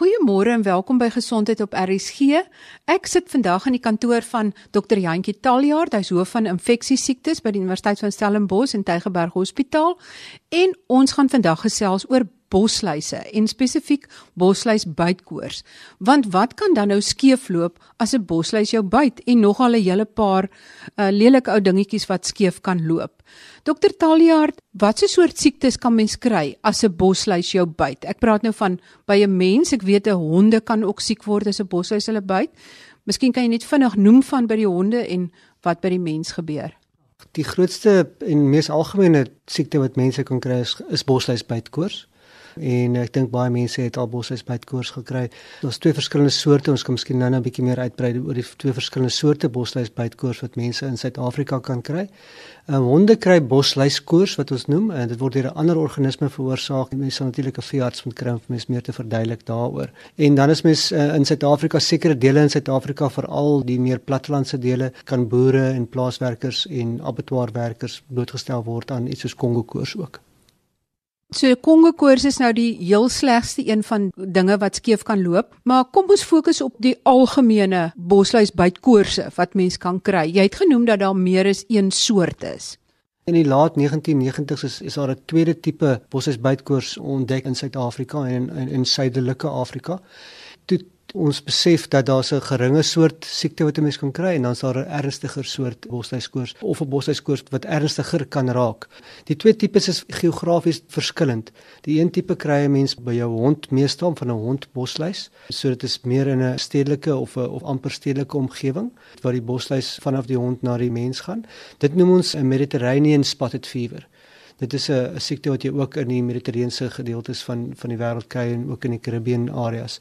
Goeiemôre en welkom by Gesondheid op RSG. Ek sit vandag in die kantoor van Dr. Jantjie Taljaard, hy's hoof van infeksiesiektes by die Universiteit van Stellenbosch en Tygerberg Hospitaal, en ons gaan vandag gesels oor bosluise en spesifiek bosluis bytkoors. Want wat kan dan nou skeefloop as 'n bosluis jou byt en nogal 'n hele paar uh, lelike ou dingetjies wat skeef kan loop? Dokter Taljaard, watse soort siektes kan mens kry as 'n bosluis jou byt? Ek praat nou van by 'n mens, ek weet 'n honde kan ook siek word as 'n bosluis hulle byt. Miskien kan jy net vinnig noem van by die honde en wat by die mens gebeur. Die grootste en mees algemene siekte wat mense kan kry is, is bosluisbytkoors en ek dink baie mense het al bosluisbytkoors gekry. Daar's twee verskillende soorte. Ons kan miskien nou net 'n bietjie meer uitbrei oor die twee verskillende soorte bosluisbytkoors wat mense in Suid-Afrika kan kry. Uh, honde kry bosluiskoors wat ons noem en dit word deur 'n ander organisme veroorsaak. Mense sal natuurlik 'n veearts moet kry om vir mense meer te verduidelik daaroor. En dan is mens uh, in Suid-Afrika sekere dele in Suid-Afrika veral die meer plattelandse dele kan boere en plaaswerkers en abattoirwerkers blootgestel word aan iets soos Kongo koors ook. So Kongo koors is nou die heel slegste een van dinge wat skeef kan loop, maar kom ons fokus op die algemene bosluis bytkoorse wat mens kan kry. Jy het genoem dat daar meer as een soort is. In die laat 1990s is, is daar 'n tweede tipe bosluis bytkoors ontdek in Suid-Afrika en in, in, in suidelike Afrika. Ons besef dat daar 'n geringe soort siekte wat 'n mens kan kry en dan is daar 'n ernstiger soort bosluiskoors of 'n bosluiskoors wat ernstiger kan raak. Die twee tipes is geografies verskillend. Die een tipe kry 'n mens by jou hond meestal van 'n hond bosluis, so dit is meer in 'n stedelike of 'n of amper stedelike omgewing waar die bosluis vanaf die hond na die mens gaan. Dit noem ons 'n Mediterranean spotted fever. Dit is 'n siekte wat jy ook in die Mediterrane gedeeltes van van die wêreld kry en ook in die Caribbean areas.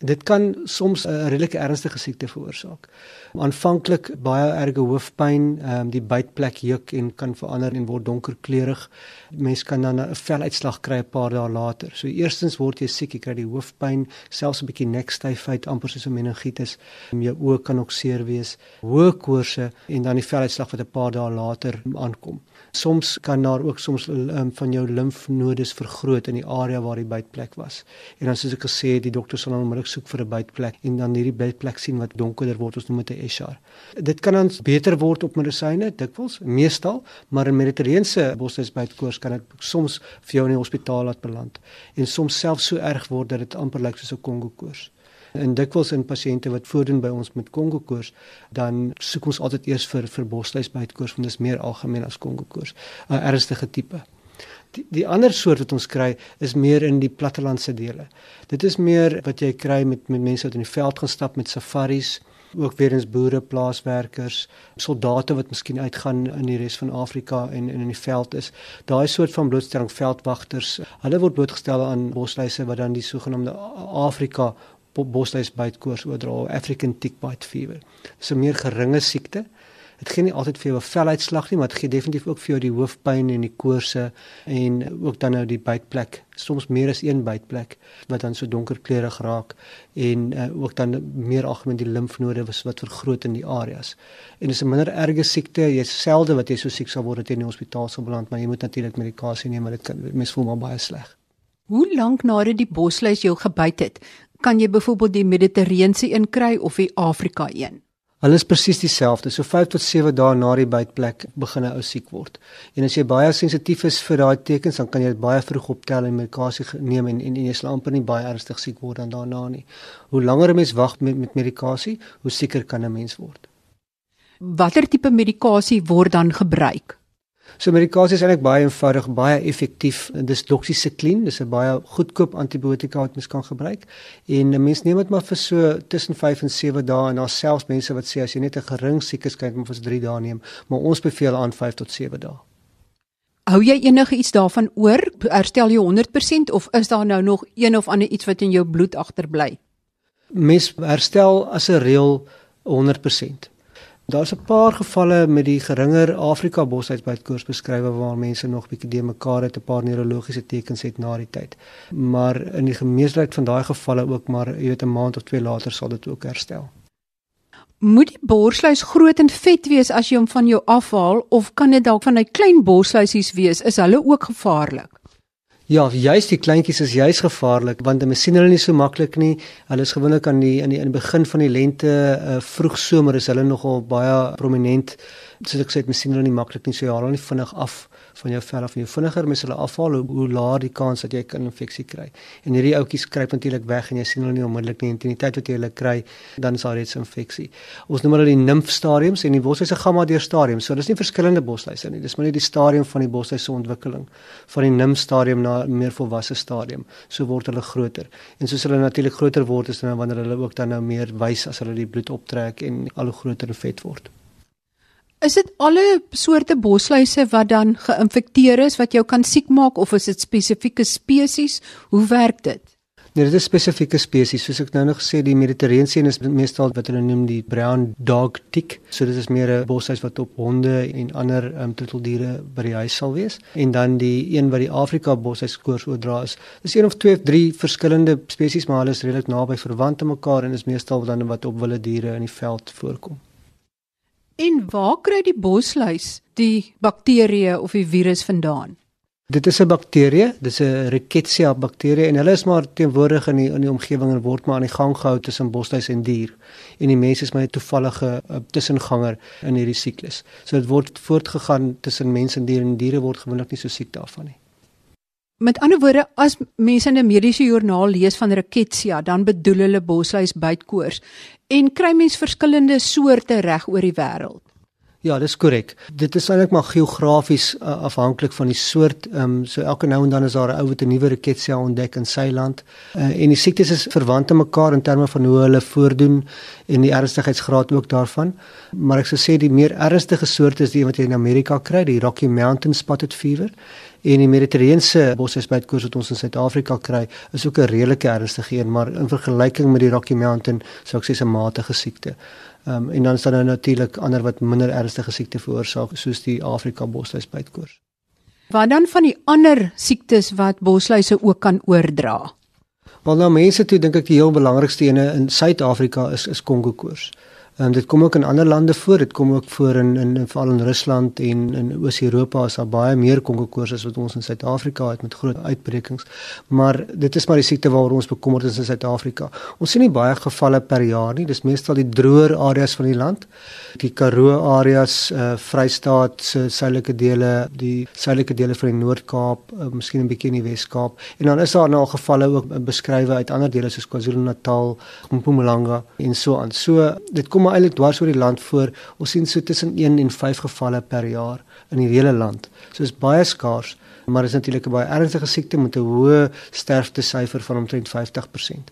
Dit kan soms 'n redelike ernstige siekte veroorsaak. Aanvanklik baie erge hoofpyn, ehm um, die bytplek juk en kan verander en word donkerkleurig. Mens kan dan 'n veluitslag kry 'n paar dae later. So eerstens word jy siek, jy kry die hoofpyn, selfs 'n bietjie nekstyfheid, amper soos 'n meningitis. Jou oë kan ook seer wees, hoë koorse en dan die veluitslag wat 'n paar dae later aankom. Soms kan daar ook soms um, van jou limfnodes vergroot in die area waar die bytplek was. En dan soos ek gesê het, die dokter sal dan onmiddellik soek vir 'n bytplek en dan hierdie bytplek sien wat donkerder word, ons noem dit 'n eschar. Dit kan dan beter word op medisyne dikwels, meestal, maar in mediterrane bosluisbytkoors kan dit soms vir jou in die hospitaal laat beland en soms selfs so erg word dat dit amper lyk soos 'n Kongo koors. En dikwels in pasiënte wat voordoen by ons met Kongo koors, dan soek ons altyd eers vir vir bosluisbytkoors want dit is meer algemeen as Kongo koors, 'n ernstige tipe. Die, die ander soort wat ons kry is meer in die plattelandse dele. Dit is meer wat jy kry met met mense wat in die veld gaan stap met safaris, ook weer eens boere, plaaswerkers, soldate wat miskien uitgaan in die res van Afrika en, en in die veld is. Daai soort van blootstelling veldwagters, hulle word blootgestel aan bosluise wat dan die sogenaamde Afrika bosluis bytkoors oordra, African tick bite fever. Dis 'n meer geringe siekte. Dit gee nie altyd vir jou 'n veluitslag nie, maar dit gee definitief ook vir jou die hoofpyn en die koorse en ook dan nou die bytplek. Soms meer as een bytplek wat dan so donkerkleurig raak en uh, ook dan meer algemeen die limfnode wat vergroot in die areas. En dis 'n minder erge siekte. Jy selde wat jy so siek sal word dat jy in die hospitaal sal beland, maar jy moet natuurlik medikasie neem, maar dit kan mens voel maar baie sleg. Hoe lank nadat die bosluis jou gebyt het, kan jy byvoorbeeld die Mediterrane een kry of die Afrika een? Hulle is presies dieselfde. So 5 tot 7 dae na die bytplek begin 'n ou siek word. En as jy baie sensitief is vir daai tekens, dan kan jy dit baie vroeg optel en medikasie neem en en, en jy sal amper nie baie ernstig siek word dan daarna nie. Hoe langer 'n mens wag met met medikasie, hoe sieker kan 'n mens word. Watter tipe medikasie word dan gebruik? So medikasie is eintlik baie eenvoudig, baie effektief. Dis doxycycline, dis 'n baie goedkoop antibiotika wat mens kan gebruik. En 'n mens neem dit maar vir so tussen 5 en 7 dae en daar selfs mense wat sê as jy net 'n gering siekes kyk, moet vir 3 dae neem, maar ons beveel aan 5 tot 7 dae. Hou jy enige iets daarvan oor? Herstel jy 100% of is daar nou nog een of ander iets wat in jou bloed agterbly? Mens herstel as 'n reël 100%. Daar's 'n paar gevalle met die geringer Afrika bosuitbytkoors beskrywe waar mense nog bietjie de mekaar het 'n paar neurologiese tekens het na die tyd. Maar in die meerderheid van daai gevalle ook maar jy weet 'n maand of twee later sal dit ook herstel. Moet die borsluis groot en vet wees as jy hom van jou afhaal of kan dit dalk van 'n klein borsluisies wees? Is hulle ook gevaarlik? Ja, juist die kleintjies is juist gevaarlik want hulle sien hulle nie so maklik nie. Hulle is gewoonlik aan die in die in die begin van die lente, uh, vroeg somer is hulle nogal baie prominent. Soos ek sê, hulle sien hulle nie maklik nie, so jy haal hulle vinnig af van jou vel af en jou vinniger mens hulle afhaal hoe, hoe laer die kans dat jy 'n infeksie kry. En hierdie ouetjies kruip natuurlik weg en jy sien hulle nie onmiddellik nie. In die tyd wat jy hulle kry, dan is daar reeds 'n infeksie. Ons noem hulle die nimf stadiums en die bosluise gaan maar deur stadiums. So dis nie verskillende bosluise nie. Dis maar net die stadium van die bosluise ontwikkeling van die nimf stadium na meer volwasse stadium. So word hulle groter. En soos hulle natuurlik groter word, is dan wanneer hulle ook dan nou meer wys as hulle die bloed optrek en al hoe groter en vet word. Is dit alle soorte bosluise wat dan geïnfekteer is wat jou kan siek maak of is dit spesifieke spesies? Hoe werk dit? Nee, dit is spesifieke spesies. Soos ek nou nog gesê, die Mediterrane is meestal wat hulle noem die brown dog tick. So dit is meer 'n bosluis wat op honde en ander um, troeteldiere by die huis sal wees. En dan die een wat die Afrika bosluis koors oordra is, is een of twee of drie verskillende spesies, maar hulle is redelik naby verwant aan mekaar en is meestal dan wat op wilde diere in die veld voorkom. En waar kry die bosluis die bakterieë of die virus vandaan? Dit is 'n bakterie, dis 'n Rickettsia bakterie en hulle is maar teenwoordig in die in die omgewing en word maar aan die gang gehou tussen bosluis en dier. En die mens is maar 'n toevallige uh, tussenganger in hierdie siklus. So dit word voortgegaan tussen mens en dier en diere word gewoonlik nie so siek daarvan nie. Met ander woorde, as mense in 'n mediese joernaal lees van Rickettsia, dan bedoel hulle bosluis bytkoors en kry mens verskillende soorte reg oor die wêreld. Ja, dis korrek. Dit is eintlik maar geografies uh, afhanklik van die soort. Ehm um, so elke nou en dan is daar 'n ou wat 'n nuwe Rickettsia ontdek in sy land. Uh, en die siektes is verwant aan mekaar in terme van hoe hulle voordoen en die ernstigheidsgraad ook daarvan. Maar ek sou sê die meer ernstige soorte is die wat jy in Amerika kry, die Rocky Mountain spotted fever. En die Mediterrane bosluisbytkoors wat ons in Suid-Afrika kry, is ook 'n redelike ernstige een, maar in vergelyking met die Rocky Mountain sou ek sê 'n matige siekte. Ehm um, en dan is daar nou natuurlik ander wat minder ernstige siekte veroorsaak soos die Afrika bosluisbytkoors. Wat dan van die ander siektes wat bosluise ook kan oordra? Wel nou mense toe dink ek die heel belangrikste ene in Suid-Afrika is is Kongo koors. Um, dit kom ook in ander lande voor. Dit kom ook voor in in veral in Rusland en in Oos-Europa is daar baie meer kongokoors as wat ons in Suid-Afrika het met groot uitbrekings. Maar dit is maar die siekte waaroor ons bekommerd is in Suid-Afrika. Ons sien nie baie gevalle per jaar nie. Dis meestal die droër areas van die land. Die Karoo areas, uh, Vrystaat se suidelike dele, die suidelike dele van die Noord-Kaap, uh, miskien 'n bietjie in die Wes-Kaap. En dan is daar nou al gevalle ook beskrywe uit ander dele soos KwaZulu-Natal, Mpumalanga en so aan. So dit kom maar eintlik dwars oor die land voor. Ons sien so tussen 1 en 5 gevalle per jaar in die hele land. So is baie skaars, maar is natuurlik 'n baie ernstige siekte met 'n hoë sterftesyfer van omtrent 50%.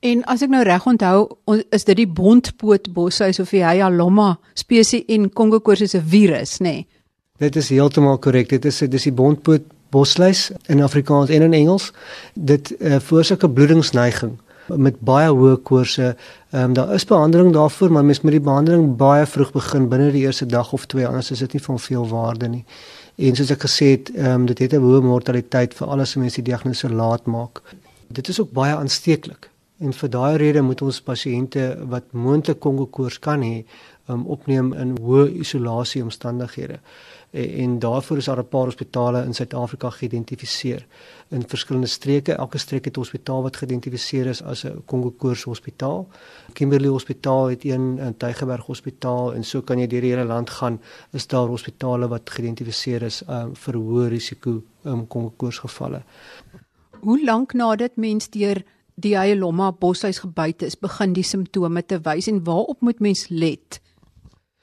En as ek nou reg onthou, is dit die bontpoot boshuis of die Hyalomma spesies en Kongo koors is 'n virus, nê? Nee? Dit is heeltemal korrek. Dit is dis die bontpoot bosluis in Afrikaans en in Engels. Dit uh, veroorsaak 'n bloedingsneiging met baie hoë koorse. Ehm um, daar is behandeling daarvoor, maar mens moet die behandeling baie vroeg begin binne die eerste dag of twee anders is dit nie van veel waarde nie. En soos ek gesê het, ehm um, dit het 'n hoë mortaliteit vir alles mense die diagnose laat maak. Dit is ook baie aansteeklik. En vir daai rede moet ons pasiënte wat moontlik Kongo koors kan hê, um, opneem in hoë isolasie omstandighede en, en daarvoor is daar 'n paar hospitale in Suid-Afrika geïdentifiseer in verskillende streke. Elke streek het 'n hospitaal wat geïdentifiseer is as 'n Kongo Koors Hospitaal. Kimberley Hospitaal het een in Tygerberg Hospitaal en so kan jy deur die hele land gaan. Is daar hospitale wat geïdentifiseer is um, vir hoë risiko um, Kongo Koors gevalle. Hoe lank nadat mens deur die Hyalomma boshuis gebyt is, begin die simptome te wys en waarop moet mens let?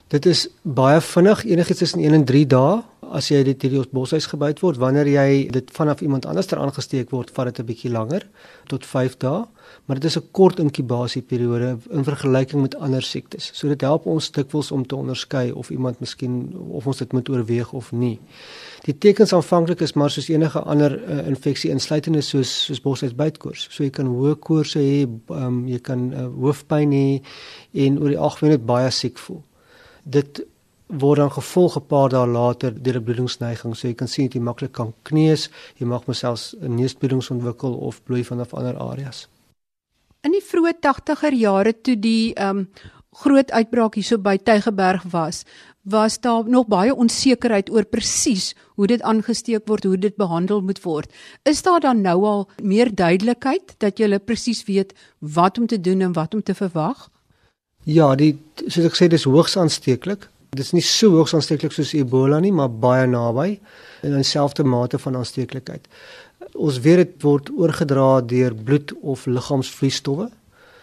Dit is baie vinnig, enigiets tussen 1 en 3 dae as jy dit hierdie boshuis gebyt word. Wanneer jy dit vanaf iemand anders ter aangesteek word, vat dit 'n bietjie langer, tot 5 dae, maar dit is 'n kort inkubasieperiode in vergelyking met ander siektes. So dit help ons dikwels om te onderskei of iemand miskien of ons dit moet oorweeg of nie. Die tekens aanvanklik is maar soos enige ander uh, infeksie insluitende soos soos boshuisbytkoors. So jy kan hoë koorse hê, um, jy kan uh, hoofpyn hê en oor die algemeen net baie siek voel dit word dan gevolg 'n paar dae later deur 'n bloedingsneiging. So jy kan sien jy maklik kan kneus, jy mag myself 'n neusbloedings ontwikkel of bloei vanaf ander areas. In die vroeë 80er jare toe die ehm um, groot uitbraak hierso by Tygerberg was, was daar nog baie onsekerheid oor presies hoe dit aangesteek word, hoe dit behandel moet word. Is daar dan nou al meer duidelikheid dat jy presies weet wat om te doen en wat om te verwag? Ja, die soos ek sê dis hoogs aansteeklik. Dit is nie so hoogs aansteeklik soos Ebola nie, maar baie naby in dieselfde mate van aansteeklikheid. Ons weet dit word oorgedra deur bloed of liggaamsvloeistowwe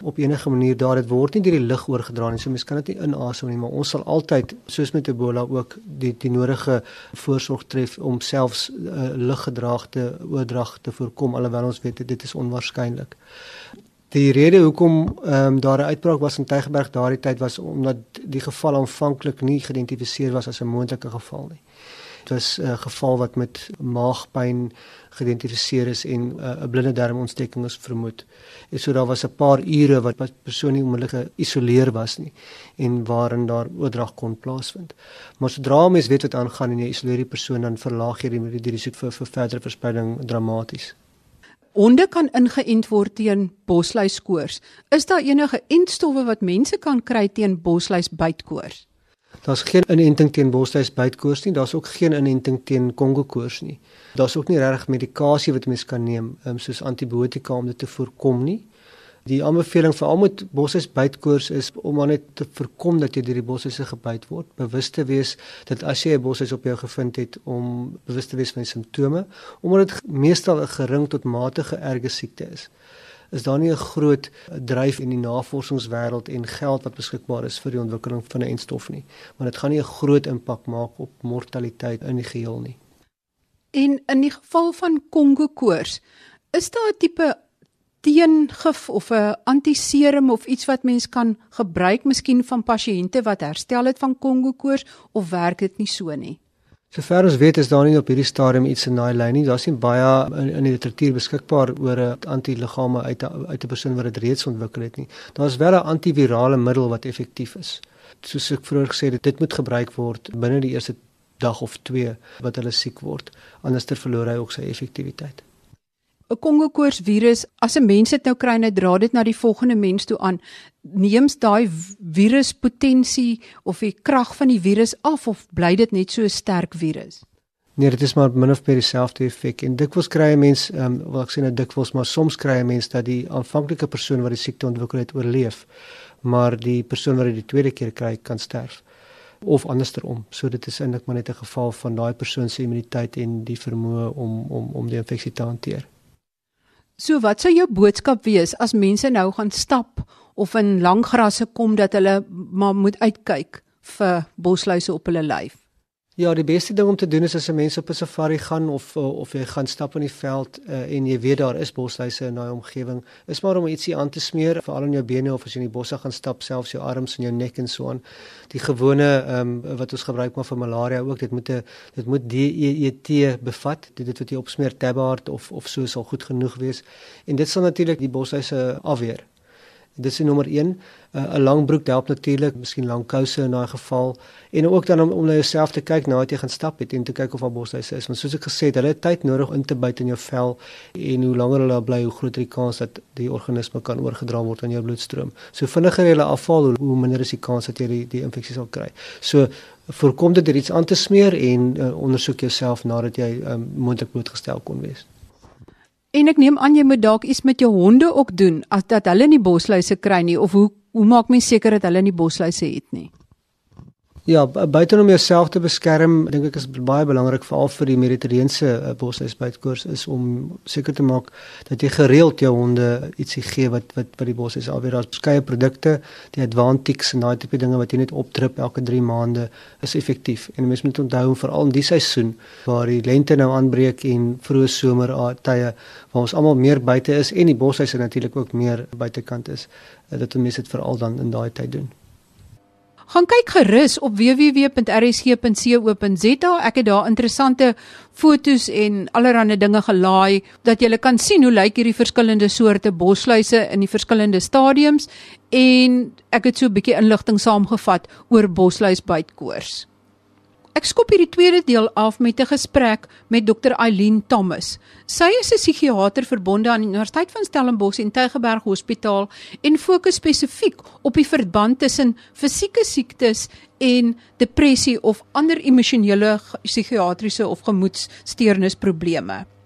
op enige manier daar dit word nie deur die lug oorgedra nie so mens kan dit nie inasem nie maar ons sal altyd soos met Ebola ook die die nodige voorsorg tref om selfs uh, luggedraagde oordrag te voorkom alhoewel ons weet dit is onwaarskynlik Die rede hoekom ehm um, daar 'n uitbraak was in Tygerberg daardie tyd was omdat die geval aanvanklik nie geïdentifiseer was as 'n moontlike geval nie. Dit was 'n uh, geval wat met maagpyn geïdentifiseer is en uh, 'n uh, blinde darmontsteking is vermoed. En so daar was 'n paar ure wat wat persoon nie onmiddellik geïsoleer was nie en waarin daar oordrag kon plaasvind. Maar sodra mens weet wat aangaan en jy isoleer die persoon dan verlaag jy die, die risiko vir, vir verdere verspreiding dramaties. Honde kan ingeënt word teen bosluiskoors. Is daar enige entstowwe wat mense kan kry teen bosluisbytkoors? Daar's geen inenting teen bosluisbytkoors nie, daar's ook geen inenting teen kongokoors nie. Daar's ook nie regtig medikasie wat mens kan neem, um, soos antibiotika om dit te voorkom nie. Die aanbeveling vir almal met bosluisbytkoors is om maar net te voorkom dat jy deur die bosluise gebyt word, bewus te wees dat as jy 'n bosluis op jou gevind het om bewus te wees van die simptome, omdat dit meestal 'n gering tot matige erge siekte is is daar nie 'n groot dryf in die navorsingswêreld en geld wat beskikbaar is vir die ontwikkeling van 'n enstof nie. Maar dit gaan nie 'n groot impak maak op mortaliteit in die geheel nie. En in die geval van Kongo koors, is daar 'n tipe teengif of 'n antiserum of iets wat mens kan gebruik miskien van pasiënte wat herstel het van Kongo koors of werk dit nie so nie? Sover ons weet is daar nie op hierdie stadium iets in daai lyn nie. Daar's nie baie in, in die literatuur beskikbaar oor 'n antiliggame uit uit 'n persoon wat dit reeds ontwikkel het nie. Daar's wel 'n antivirale middel wat effektief is. Soos ek vroeër gesê het, dit moet gebruik word binne die eerste dag of 2 wat hulle siek word. Anders verloor hy ook sy effektiwiteit. 'n Kongo koors virus, as 'n mens dit nou kry hy dra dit na die volgende mens toe aan, neems daai virus potensie of die krag van die virus af of bly dit net so 'n sterk virus? Nee, dit is maar min of meer dieselfde effek. En dikwels kry 'n mens, ehm um, wat ek sê nou dikwels, maar soms kry 'n mens dat die aanvanklike persoon wat die siekte ontwikkel het oorleef, maar die persoon wat dit die tweede keer kry kan sterf of andersom. So dit is eintlik maar net 'n geval van daai persoon se immuniteit en die vermoë om om om die infeksie te hanteer. So wat sou jou boodskap wees as mense nou gaan stap of in lang grasse kom dat hulle maar moet uitkyk vir bosluise op hulle lyf? Ja, die beste ding om te doen is as 'n mens op 'n safari gaan of eh, of jy gaan stap in die veld uh, en jy weet daar is bosluise in daai omgewing, is maar om ietsie aan te smeer veral in jou bene of as jy in die bosse gaan stap, selfs jou arms en jou nek en so aan. Die gewone ehm um, wat ons gebruik maar vir malaria ook, dit moet 'n dit moet DEET bevat. Dit dit wat jy opsmeer tabbard of of so sal goed genoeg wees. En dit sal natuurlik die bosluise afweer. Dit is nommer 1. Uh, 'n Lang broek help natuurlik, miskien lang kouse in daai geval en ook dan om, om na jouself te kyk nadat jy gaan stap het en te kyk of daar bosluise is. Want soos ek gesê het, hulle het tyd nodig om te byt in jou vel en hoe langer hulle bly, hoe groter die kans dat die organisme kan oorgedra word aan jou bloedstroom. So vinniger hulle afval, hoe, hoe minder is die kans dat jy die die infeksie sal kry. So voorkom dit deur iets aan te smeer en uh, ondersoek jouself nadat jy um, moontlik blootgestel kon wees. En ek neem aan jy moet dalk iets met jou honde ook doen as dat hulle nie bosluise kry nie of hoe hoe maak mens seker dat hulle nie bosluise het nie? Ja, buiten om jouself te beskerm, dink ek is baie belangrik veral vir die Mediterrane uh, bosluisbytkoers is om seker te maak dat jy gereeld jou honde ietsie gee wat wat wat die bosluis alweer daar's verskeie produkte, die Advantix en daai tipe dinge wat jy net opdrip elke 3 maande is effektief. En mens moet onthou veral in die seisoen waar die lente nou aanbreek en vroeë somer tye waar ons almal meer buite is en die bosluise natuurlik ook meer buitekant is, uh, dat mense dit veral dan in daai tyd doen. Gaan kyk gerus op www.rsg.co.za. Ek het daar interessante fotos en allerlei dinge gelaai dat jy kan sien hoe lyk hierdie verskillende soorte bosluise in die verskillende stadiums en ek het so 'n bietjie inligting saamgevat oor bosluisbytkoors. Ek skop hierdie tweede deel af met 'n gesprek met Dr. Eileen Thomas. Sy is 'n psigiater verbonde aan die Universiteit van Stellenbosch en Tygerberg Hospitaal en fokus spesifiek op die verband tussen fisieke siektes en depressie of ander emosionele psigiatriese of gemoedsteurnisprobleme.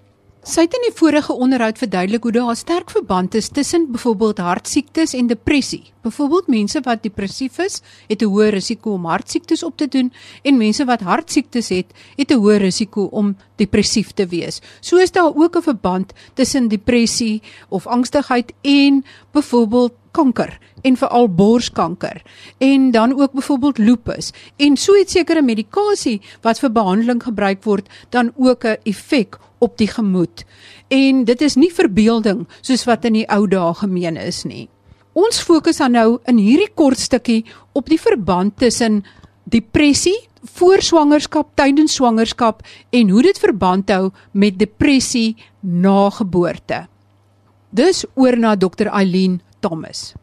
Sy het in die vorige onderhoud verduidelik hoe daar 'n sterk verband is tussen byvoorbeeld hartsiektes en depressie. Byvoorbeeld mense wat depressief is, het 'n hoër risiko om hartsiektes op te doen en mense wat hartsiektes het, het 'n hoër risiko om depressief te wees. So is daar ook 'n verband tussen depressie of angstigheid en byvoorbeeld kanker en veral borskanker en dan ook byvoorbeeld lupus en so iets sekere medikasie wat vir behandeling gebruik word dan ook 'n effek op die gemoed. En dit is nie verbeelding soos wat in die ou dae gemeen is nie. Ons fokus dan nou in hierdie kort stukkie op die verband tussen depressie voor swangerskap, tydens swangerskap en hoe dit verband hou met depressie na geboorte. Dus oor na Dr. Eileen Thomas.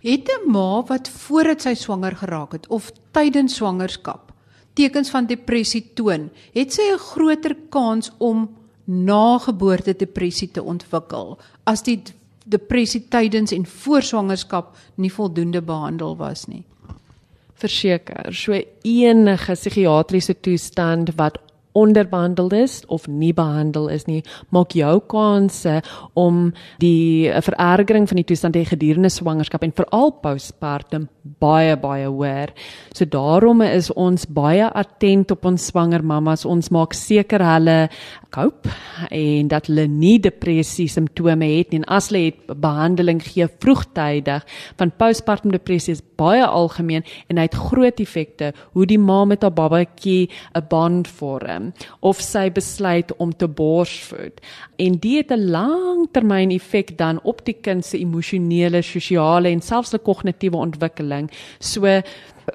Het 'n ma wat voordat sy swanger geraak het of tydens swangerskap tekens van depressie toon, het sy 'n groter kans om na geboorte depressie te ontwikkel as die depressie tydens en voor swangerskap nie voldoende behandel was nie. Verseker, so enige psigiatriese toestand wat onderbehandel is of nie behandel is nie, maak jou kanse om die verergering van die toestand te gedurende swangerskap en veral postpartum baie baie hoër. So daarom is ons baie attent op ons swanger mammas. Ons maak seker hulle cope en dat hulle nie depressie simptome het nie. En as hulle het behandeling gee vroegtydig van postpartum depressie is baie algemeen en hy het groot effekte hoe die ma met haar babatjie 'n band vorm of sy besluit om te borsvoed. En dit het 'n langtermyn effek dan op die kind se emosionele, sosiale en selfs die kognitiewe ontwikkeling. So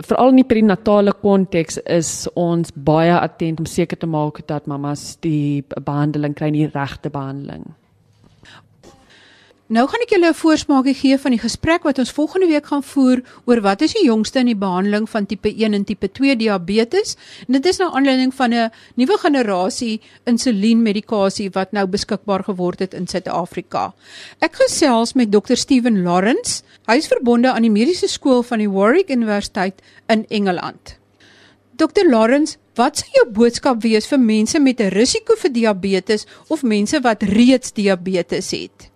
veral in die prenatale konteks is ons baie attent om seker te maak dat mamas die behandeling kry, die regte behandeling. Nou gaan ek julle 'n voorsmaakie gee van die gesprek wat ons volgende week gaan voer oor wat is die jongste in die behandeling van tipe 1 en tipe 2 diabetes. En dit is nou aanleiding van 'n nuwe generasie insulienmedikasie wat nou beskikbaar geword het in Suid-Afrika. Ek gesels met Dr Steven Lawrence. Hy is verbonde aan die mediese skool van die Warwick Universiteit in Engeland. Dr Lawrence, wat sou jou boodskap wees vir mense met 'n risiko vir diabetes of mense wat reeds diabetes het?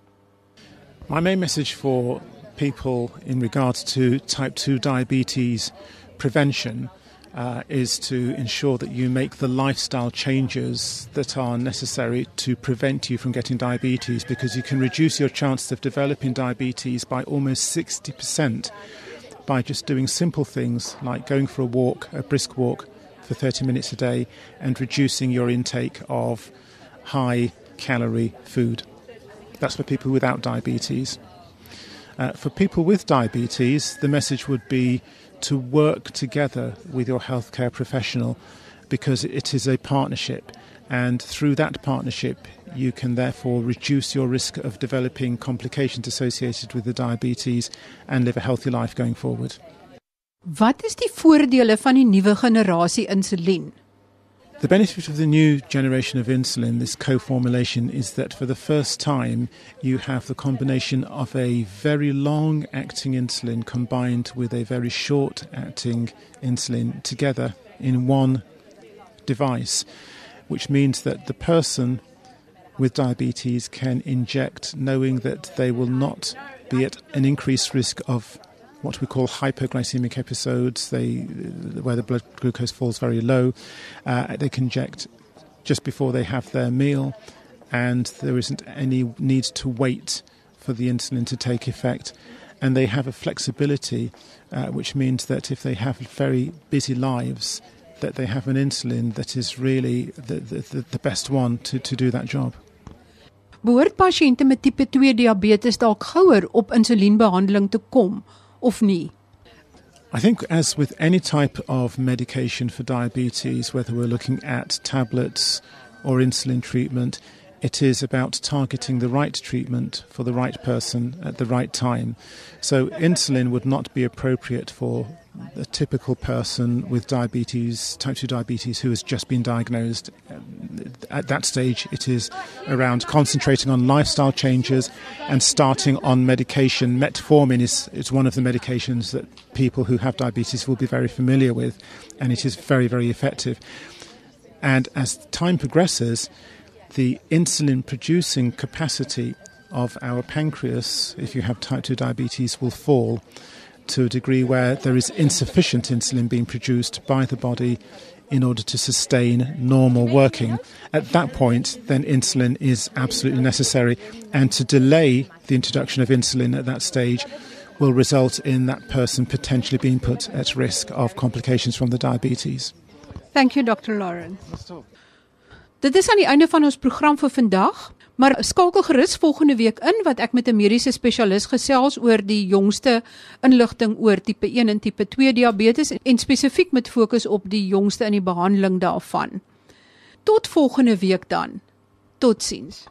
My main message for people in regards to type 2 diabetes prevention uh, is to ensure that you make the lifestyle changes that are necessary to prevent you from getting diabetes because you can reduce your chances of developing diabetes by almost 60% by just doing simple things like going for a walk, a brisk walk for 30 minutes a day, and reducing your intake of high calorie food. That's for people without diabetes. Uh, for people with diabetes, the message would be to work together with your healthcare professional because it is a partnership. And through that partnership, you can therefore reduce your risk of developing complications associated with the diabetes and live a healthy life going forward. Wat is die voordele van die nuwe generasie insulien? The benefit of the new generation of insulin, this co formulation, is that for the first time you have the combination of a very long acting insulin combined with a very short acting insulin together in one device, which means that the person with diabetes can inject knowing that they will not be at an increased risk of what we call hypoglycemic episodes, they, where the blood glucose falls very low. Uh, they can inject just before they have their meal, and there isn't any need to wait for the insulin to take effect. And they have a flexibility, uh, which means that if they have very busy lives, that they have an insulin that is really the, the, the best one to, to do that job. Behoort pasiënte met tipe 2 diabetes dalk gouer op insulienbehandeling te kom of nie? I think, as with any type of medication for diabetes, whether we're looking at tablets or insulin treatment, It is about targeting the right treatment for the right person at the right time. So, insulin would not be appropriate for a typical person with diabetes, type 2 diabetes, who has just been diagnosed. At that stage, it is around concentrating on lifestyle changes and starting on medication. Metformin is, is one of the medications that people who have diabetes will be very familiar with, and it is very, very effective. And as time progresses, the insulin producing capacity of our pancreas, if you have type 2 diabetes, will fall to a degree where there is insufficient insulin being produced by the body in order to sustain normal working. At that point, then insulin is absolutely necessary, and to delay the introduction of insulin at that stage will result in that person potentially being put at risk of complications from the diabetes. Thank you Dr. Lawrence. Dit is aan die einde van ons program vir vandag, maar skakel gerus volgende week in wat ek met 'n mediese spesialis gesels oor die jongste inligting oor tipe 1 en tipe 2 diabetes en spesifiek met fokus op die jongste in die behandeling daarvan. Tot volgende week dan. Totsiens.